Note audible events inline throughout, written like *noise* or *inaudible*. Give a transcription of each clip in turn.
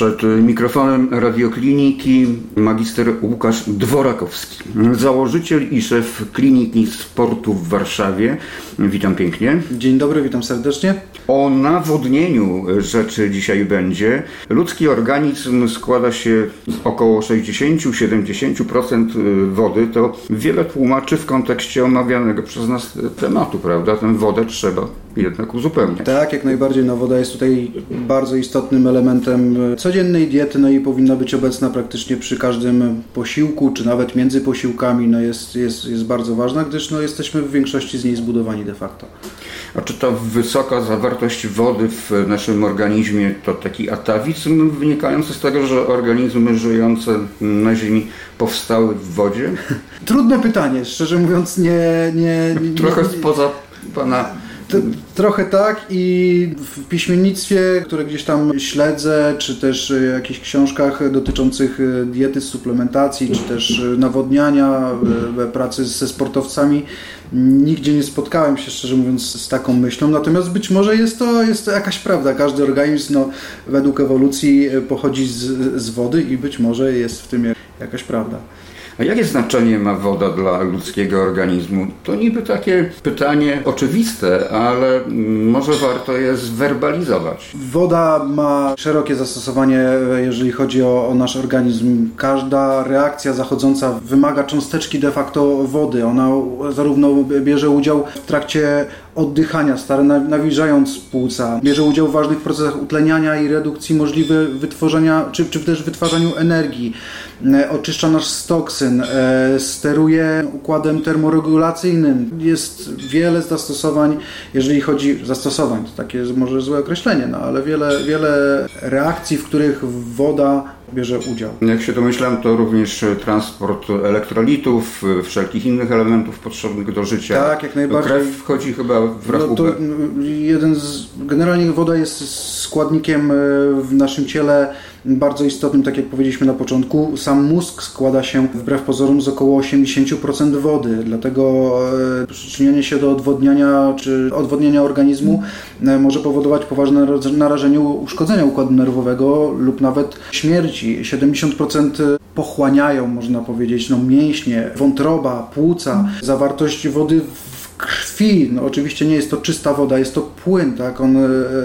Przed mikrofonem radiokliniki magister Łukasz Dworakowski, założyciel i szef Kliniki Sportu w Warszawie. Witam pięknie. Dzień dobry, witam serdecznie. O nawodnieniu rzeczy dzisiaj będzie. Ludzki organizm składa się z około 60-70% wody. To wiele tłumaczy w kontekście omawianego przez nas tematu, prawda? Tę wodę trzeba jednak uzupełniać. Tak, jak najbardziej. No, woda jest tutaj bardzo istotnym elementem codziennej diety, no i powinna być obecna praktycznie przy każdym posiłku, czy nawet między posiłkami. No, jest, jest, jest bardzo ważna, gdyż no, jesteśmy w większości z niej zbudowani de facto. A czy ta wysoka zawartość wody w naszym organizmie to taki atawizm wynikający z tego, że organizmy żyjące na Ziemi powstały w wodzie? *laughs* Trudne pytanie, szczerze mówiąc nie... nie, nie Trochę spoza Pana Trochę tak i w piśmiennictwie, które gdzieś tam śledzę, czy też w jakichś książkach dotyczących diety, suplementacji, czy też nawodniania, pracy ze sportowcami, nigdzie nie spotkałem się, szczerze mówiąc, z taką myślą. Natomiast być może jest to, jest to jakaś prawda. Każdy organizm no, według ewolucji pochodzi z, z wody i być może jest w tym jakaś prawda. A jakie znaczenie ma woda dla ludzkiego organizmu? To niby takie pytanie oczywiste, ale może warto je zwerbalizować. Woda ma szerokie zastosowanie, jeżeli chodzi o, o nasz organizm. Każda reakcja zachodząca wymaga cząsteczki de facto wody. Ona zarówno bierze udział w trakcie oddychania, stale nawilżając płuca. Bierze udział w ważnych procesach utleniania i redukcji możliwe wytworzenia, czy, czy też wytwarzaniu energii. Oczyszcza nasz z toksyn, steruje układem termoregulacyjnym. Jest wiele zastosowań, jeżeli chodzi zastosowań, to takie może złe określenie, no ale wiele, wiele reakcji, w których woda bierze udział. Jak się domyślam, to również transport elektrolitów, wszelkich innych elementów potrzebnych do życia. Tak, jak najbardziej. Krew wchodzi chyba w rachubę. No to jeden z, generalnie woda jest składnikiem w naszym ciele bardzo istotnym, tak jak powiedzieliśmy na początku. Sam mózg składa się wbrew pozorom z około 80% wody, dlatego przyczynianie się do odwodniania czy odwodnienia organizmu może powodować poważne narażenie uszkodzenia układu nerwowego lub nawet śmierci. 70% pochłaniają, można powiedzieć, no, mięśnie, wątroba, płuca, zawartość wody w krwi. No, oczywiście nie jest to czysta woda, jest to płyn, tak? On,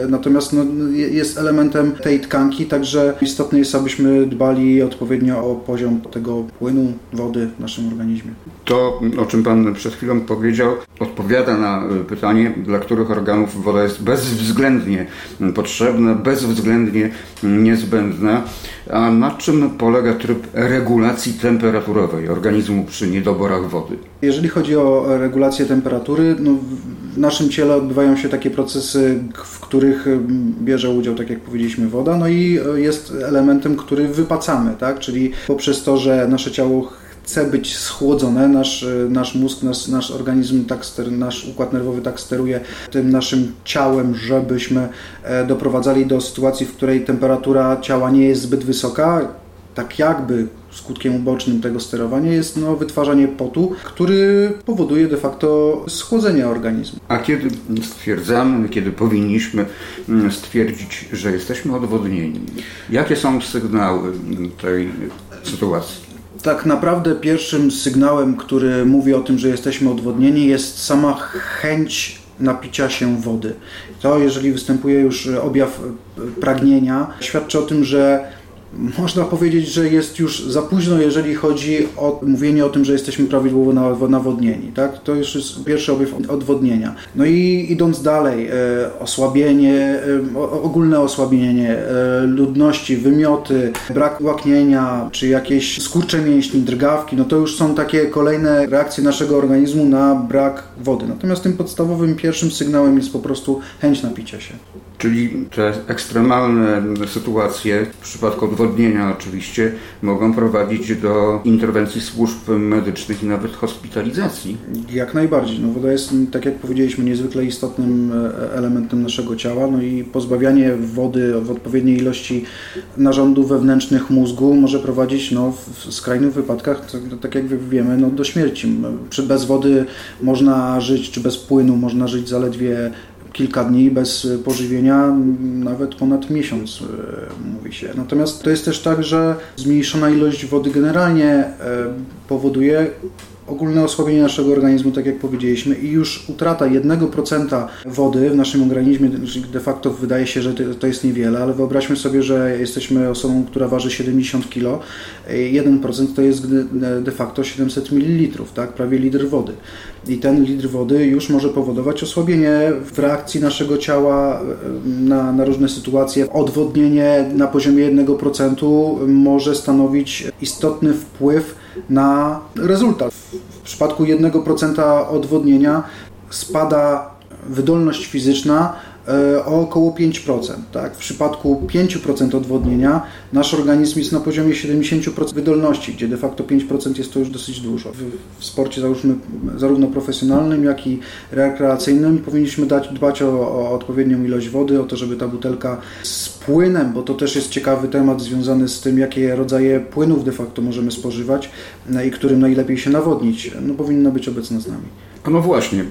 natomiast no, jest elementem tej tkanki, także istotne jest, abyśmy dbali odpowiednio o poziom tego płynu, wody w naszym organizmie. To, o czym Pan przed chwilą powiedział, odpowiada na pytanie, dla których organów woda jest bezwzględnie potrzebna, bezwzględnie niezbędna. A na czym polega tryb regulacji temperaturowej organizmu przy niedoborach wody? Jeżeli chodzi o regulację temperatury, no w naszym ciele odbywają się takie procesy, w których bierze udział, tak jak powiedzieliśmy, woda, no i jest elementem, który wypacamy, tak? czyli poprzez to, że nasze ciało chce być schłodzone, nasz, nasz mózg, nasz, nasz organizm, tak ster, nasz układ nerwowy tak steruje tym naszym ciałem, żebyśmy doprowadzali do sytuacji, w której temperatura ciała nie jest zbyt wysoka, tak jakby skutkiem ubocznym tego sterowania jest no, wytwarzanie potu, który powoduje de facto schłodzenie organizmu. A kiedy stwierdzamy, kiedy powinniśmy stwierdzić, że jesteśmy odwodnieni? Jakie są sygnały tej sytuacji? Tak naprawdę pierwszym sygnałem, który mówi o tym, że jesteśmy odwodnieni, jest sama chęć napicia się wody. To, jeżeli występuje już objaw pragnienia, świadczy o tym, że można powiedzieć, że jest już za późno, jeżeli chodzi o mówienie o tym, że jesteśmy prawidłowo nawodnieni. Tak? To już jest pierwszy objaw odwodnienia. No i idąc dalej, e, osłabienie, e, ogólne osłabienie e, ludności, wymioty, brak łaknienia, czy jakieś skurcze mięśni, drgawki, no to już są takie kolejne reakcje naszego organizmu na brak wody. Natomiast tym podstawowym pierwszym sygnałem jest po prostu chęć napicia się. Czyli te ekstremalne sytuacje, w przypadku odwodnienia oczywiście, mogą prowadzić do interwencji służb medycznych i nawet hospitalizacji. Jak najbardziej. No, woda jest, tak jak powiedzieliśmy, niezwykle istotnym elementem naszego ciała. No i pozbawianie wody w odpowiedniej ilości narządów wewnętrznych mózgu może prowadzić no, w skrajnych wypadkach, tak, tak jak wiemy, no, do śmierci. Przy bez wody można żyć, czy bez płynu można żyć zaledwie kilka dni bez pożywienia, nawet ponad miesiąc e, mówi się. Natomiast to jest też tak, że zmniejszona ilość wody generalnie e, powoduje ogólne osłabienie naszego organizmu, tak jak powiedzieliśmy, i już utrata 1% wody w naszym organizmie, de facto wydaje się, że to jest niewiele, ale wyobraźmy sobie, że jesteśmy osobą, która waży 70 kg, 1% to jest de facto 700 ml, tak? prawie litr wody. I ten litr wody już może powodować osłabienie w reakcji naszego ciała na, na różne sytuacje. Odwodnienie na poziomie 1% może stanowić istotny wpływ na rezultat. Przypadku 1% odwodnienia spada wydolność fizyczna o około 5%. Tak? W przypadku 5% odwodnienia nasz organizm jest na poziomie 70% wydolności, gdzie de facto 5% jest to już dosyć dużo. W, w sporcie załóżmy, zarówno profesjonalnym, jak i rekreacyjnym powinniśmy dać, dbać o, o odpowiednią ilość wody, o to, żeby ta butelka z płynem, bo to też jest ciekawy temat związany z tym, jakie rodzaje płynów de facto możemy spożywać no i którym najlepiej się nawodnić, no powinna być obecna z nami. No właśnie,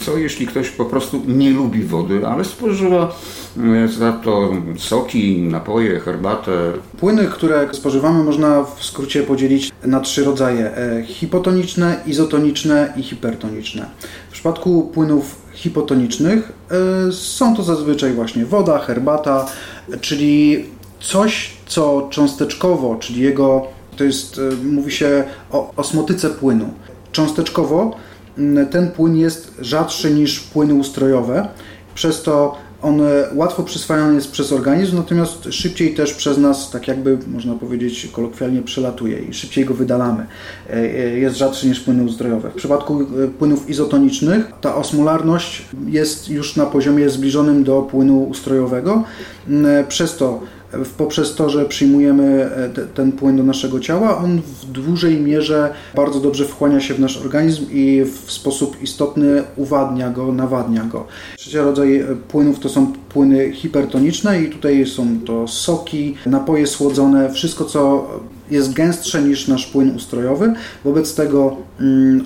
co jeśli ktoś po prostu nie lubi wody, ale spożywa e, za to soki, napoje, herbatę? Płyny, które spożywamy, można w skrócie podzielić na trzy rodzaje: e, hipotoniczne, izotoniczne i hipertoniczne. W przypadku płynów hipotonicznych e, są to zazwyczaj właśnie woda, herbata, czyli coś, co cząsteczkowo, czyli jego, to jest, mówi się o osmotyce płynu. Cząsteczkowo ten płyn jest rzadszy niż płyny ustrojowe, przez to on łatwo przyswajany jest przez organizm, natomiast szybciej też przez nas, tak jakby można powiedzieć kolokwialnie, przelatuje i szybciej go wydalamy. E, e, jest rzadszy niż płyny uzdrojowe. W przypadku e, płynów izotonicznych ta osmolarność jest już na poziomie zbliżonym do płynu ustrojowego, przez to poprzez to, że przyjmujemy e, ten płyn do naszego ciała, on w dużej mierze bardzo dobrze wchłania się w nasz organizm i w sposób istotny uwadnia go, nawadnia go. Trzeci rodzaj e, płynów to są płyny hipertoniczne i tutaj są to soki, napoje słodzone, wszystko co jest gęstsze niż nasz płyn ustrojowy, wobec tego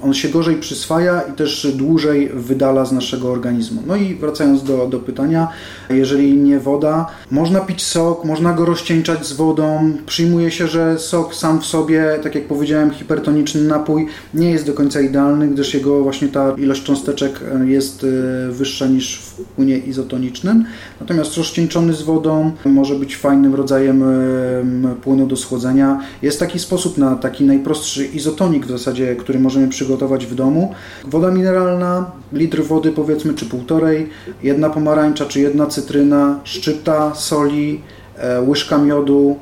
on się gorzej przyswaja i też dłużej wydala z naszego organizmu. No i wracając do, do pytania, jeżeli nie woda, można pić sok, można go rozcieńczać z wodą. Przyjmuje się, że sok sam w sobie, tak jak powiedziałem, hipertoniczny napój nie jest do końca idealny, gdyż jego właśnie ta ilość cząsteczek e, jest e, wyższa niż w płynie izotonicznym. Natomiast rozcieńczony z wodą może być fajnym rodzajem e, płynu do schłodzenia. Jest taki sposób na taki najprostszy izotonik w zasadzie, który możemy przygotować w domu. Woda mineralna, litr wody powiedzmy, czy półtorej, jedna pomarańcza, czy jedna cytryna, szczypta soli, e, łyżka miodu,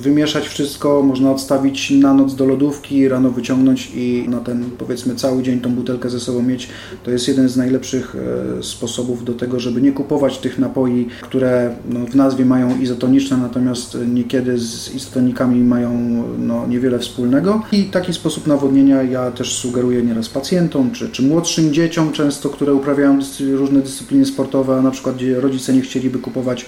wymieszać wszystko, można odstawić na noc do lodówki, rano wyciągnąć i na ten powiedzmy cały dzień tą butelkę ze sobą mieć. To jest jeden z najlepszych e, sposobów do tego, żeby nie kupować tych napoi, które no, w nazwie mają izotoniczne, natomiast niekiedy z izotonikami mają no, niewiele wspólnego. I taki sposób nawodnienia ja też sugeruję nieraz pacjentom, czy, czy młodszym dzieciom często, które uprawiają różne dyscypliny sportowe, a na przykład rodzice nie chcieliby kupować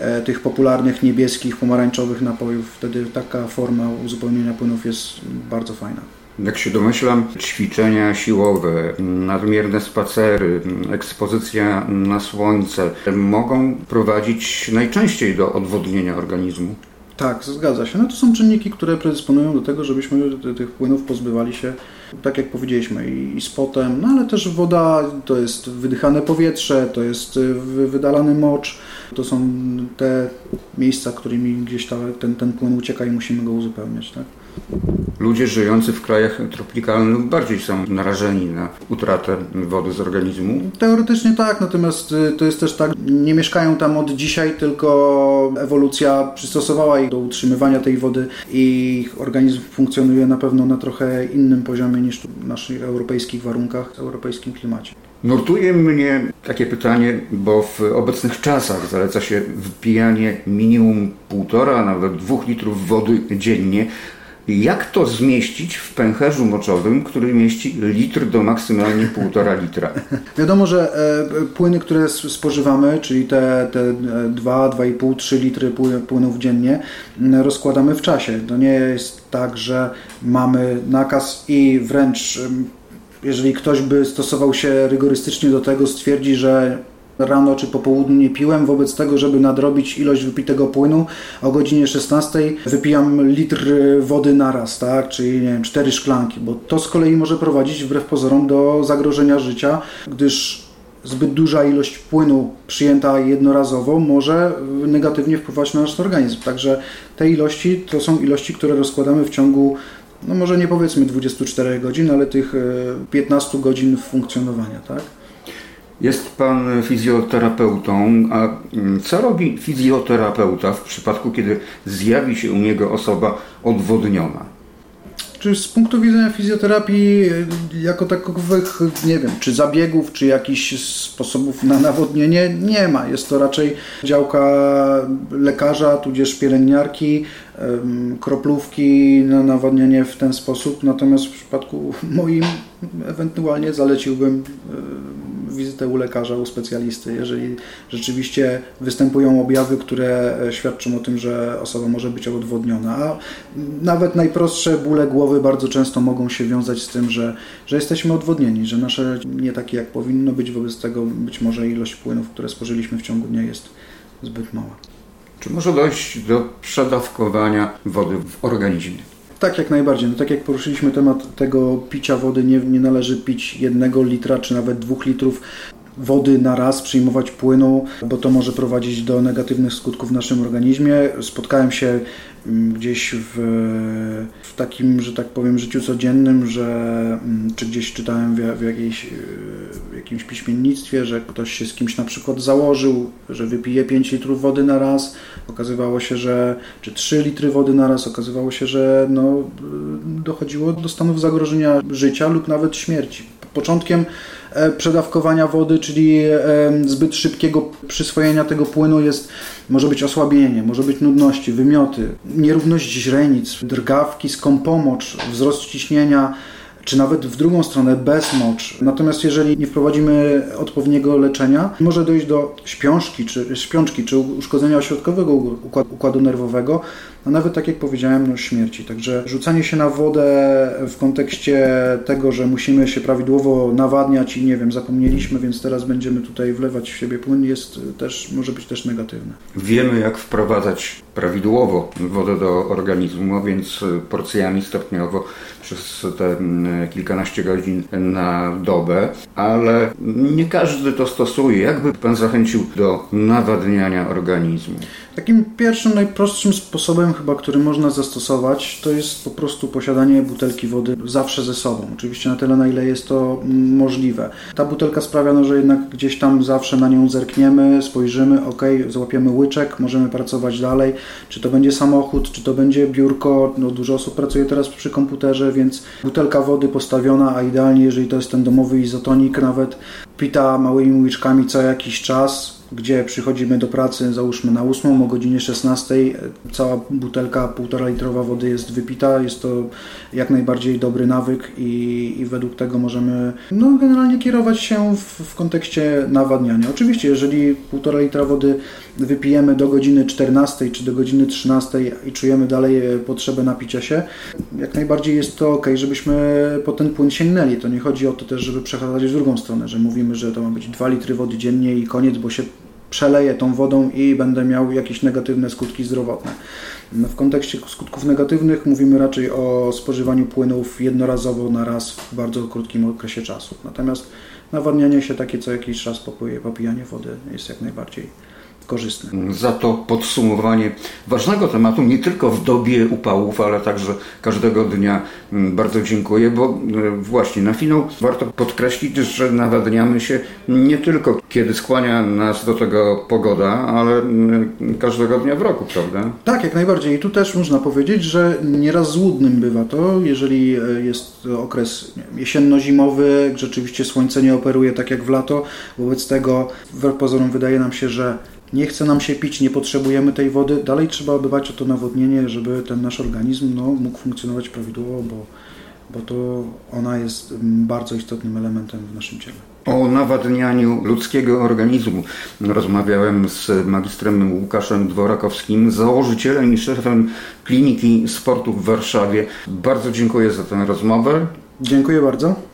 E, tych popularnych niebieskich, pomarańczowych napojów. Wtedy taka forma uzupełnienia płynów jest bardzo fajna. Jak się domyślam, ćwiczenia siłowe, nadmierne spacery, ekspozycja na słońce mogą prowadzić najczęściej do odwodnienia organizmu. Tak, zgadza się. No to są czynniki, które predysponują do tego, żebyśmy tych płynów pozbywali się, tak jak powiedzieliśmy, i, z potem, no ale też woda to jest wydychane powietrze, to jest y, wydalany mocz, to są te miejsca, którymi gdzieś ta, ten, ten płyn ucieka i musimy go uzupełniać. Tak? Ludzie żyjący w krajach tropikalnych bardziej są narażeni na utratę wody z organizmu? Teoretycznie tak, natomiast y, to jest też tak, nie mieszkają tam od dzisiaj, tylko ewolucja przystosowała ich do utrzymywania tej wody i ich organizm funkcjonuje na pewno na trochę innym poziomie niż w naszych europejskich warunkach, w europejskim klimacie. Nurtuje mnie takie pytanie, bo w obecnych czasach zaleca się wypijanie minimum półtora, nawet dwóch litrów wody dziennie. Jak to zmieścić w pęcherzu moczowym, który mieści litr do maksymalnie półtora litra? *laughs* Wiadomo, że e, płyny, które spożywamy, czyli te, te 2, 2,5, 3 litry płynów dziennie, rozkładamy w czasie. To nie jest tak, że mamy nakaz i wręcz jeżeli ktoś by stosował się rygorystycznie do tego, stwierdzi, że rano czy po południu nie piłem, wobec tego, żeby nadrobić ilość wypitego płynu, o godzinie 16 wypijam litr wody naraz, tak? czyli nie wiem, cztery szklanki, bo to z kolei może prowadzić wbrew pozorom do zagrożenia życia, gdyż zbyt duża ilość płynu przyjęta jednorazowo może negatywnie wpływać na nasz organizm. Także te ilości to są ilości, które rozkładamy w ciągu no może nie powiedzmy 24 godzin, ale tych 15 e, godzin funkcjonowania, tak? Jest Pan fizjoterapeutą, a mm, co robi fizjoterapeuta w przypadku, kiedy zjawi się u niego osoba odwodniona? Czy z punktu widzenia fizjoterapii jako takowych, nie wiem, czy zabiegów, czy jakichś sposobów na nawodnienie nie ma. Jest to raczej działka lekarza, tudzież pielęgniarki, kroplówki na nawodnienie w ten sposób. Natomiast w przypadku moim ewentualnie zaleciłbym wizytę u lekarza, u specjalisty, jeżeli rzeczywiście występują objawy, które e, świadczą o tym, że osoba może być odwodniona. A nawet najprostsze bóle głowy bardzo często mogą się wiązać z tym, że, że jesteśmy odwodnieni, że nasze nie takie jak powinno być, wobec tego być może ilość płynów, które spożyliśmy w ciągu dnia jest zbyt mała. Czy może dojść do przedawkowania wody w organizmie? Tak, jak najbardziej. No, tak jak poruszyliśmy temat tego picia wody, nie, nie należy pić jednego litra czy nawet dwóch litrów wody na raz, przyjmować płynu, bo to może prowadzić do negatywnych skutków w naszym organizmie. Spotkałem się mm, gdzieś w, w takim, że tak powiem, życiu codziennym, że mm, czy gdzieś czytałem w, w, jakiejś, w jakimś piśmiennictwie, że ktoś się z kimś na przykład założył, że wypije 5 litrów wody na raz. Okazywało się, że czy 3 litry wody na raz, okazywało się, że no, dochodziło do stanów zagrożenia życia lub nawet śmierci. Początkiem przedawkowania wody, czyli e, zbyt szybkiego przyswojenia tego płynu jest, może być osłabienie, może być nudności, wymioty, nierówność źrenic, drgawki, skąpomocz, wzrost ciśnienia, czy nawet w drugą stronę bezmocz. Natomiast jeżeli nie wprowadzimy odpowiedniego leczenia, może dojść do śpiączki czy, śpiączki, czy uszkodzenia ośrodkowego układu nerwowego, a nawet tak jak powiedziałem, no, śmierci. Także rzucanie się na wodę w kontekście tego, że musimy się prawidłowo nawadniać i nie wiem, zapomnieliśmy, więc teraz będziemy tutaj wlewać w siebie płyn, jest też, może być też negatywne. Wiemy, jak wprowadzać prawidłowo wodę do organizmu, więc porcjami stopniowo przez te mm, kilkanaście godzin na dobę, ale nie każdy to stosuje. Jakby Pan zachęcił do nawadniania organizmu? Takim pierwszym, najprostszym sposobem chyba, który można zastosować, to jest po prostu posiadanie butelki wody zawsze ze sobą. Oczywiście na tyle, na ile jest to możliwe. Ta butelka sprawia, no, że jednak gdzieś tam zawsze na nią zerkniemy, spojrzymy, ok, złapiemy łyczek, możemy pracować dalej. Czy to będzie samochód, czy to będzie biurko, no dużo osób pracuje teraz przy komputerze, więc butelka wody postawiona, a idealnie, jeżeli to jest ten domowy izotonik, nawet pita małymi łyczkami co jakiś czas, gdzie przychodzimy do pracy, załóżmy na 8 o godzinie 16, cała butelka półtora litrowa wody jest wypita. Jest to jak najbardziej dobry nawyk i, i według tego możemy no, generalnie kierować się w, w kontekście nawadniania. Oczywiście, jeżeli półtora litra wody wypijemy do godziny 14 czy do godziny 13 i czujemy dalej potrzebę napicia się, jak najbardziej jest to ok, żebyśmy po ten płyn sięgnęli. To nie chodzi o to też, żeby przechodzić w drugą stronę, że mówimy, że to ma być 2 litry wody dziennie i koniec, bo się przeleję tą wodą i będę miał jakieś negatywne skutki zdrowotne. W kontekście skutków negatywnych mówimy raczej o spożywaniu płynów jednorazowo na raz w bardzo krótkim okresie czasu. Natomiast nawadnianie się takie co jakiś czas popijanie wody jest jak najbardziej korzystne. Za to podsumowanie ważnego tematu, nie tylko w dobie upałów, ale także każdego dnia mm, bardzo dziękuję, bo e, właśnie na finał warto podkreślić, że nawadniamy się nie tylko kiedy skłania nas do tego pogoda, ale mm, każdego dnia w roku, prawda? Tak, jak najbardziej. I tu też można powiedzieć, że nieraz złudnym bywa to, jeżeli e, jest okres jesienno-zimowy, rzeczywiście słońce nie operuje tak jak w lato, wobec tego wbrew pozorom wydaje nam się, że nie chce nam się pić, nie potrzebujemy tej wody, dalej trzeba dbać o to nawodnienie, żeby ten nasz organizm no, mógł funkcjonować prawidłowo, bo, bo to ona jest bardzo istotnym elementem w naszym ciele. O nawadnianiu ludzkiego organizmu rozmawiałem z magistrem Łukaszem Dworakowskim, założycielem i szefem Kliniki Sportu w Warszawie. Bardzo dziękuję za tę rozmowę. Dziękuję bardzo.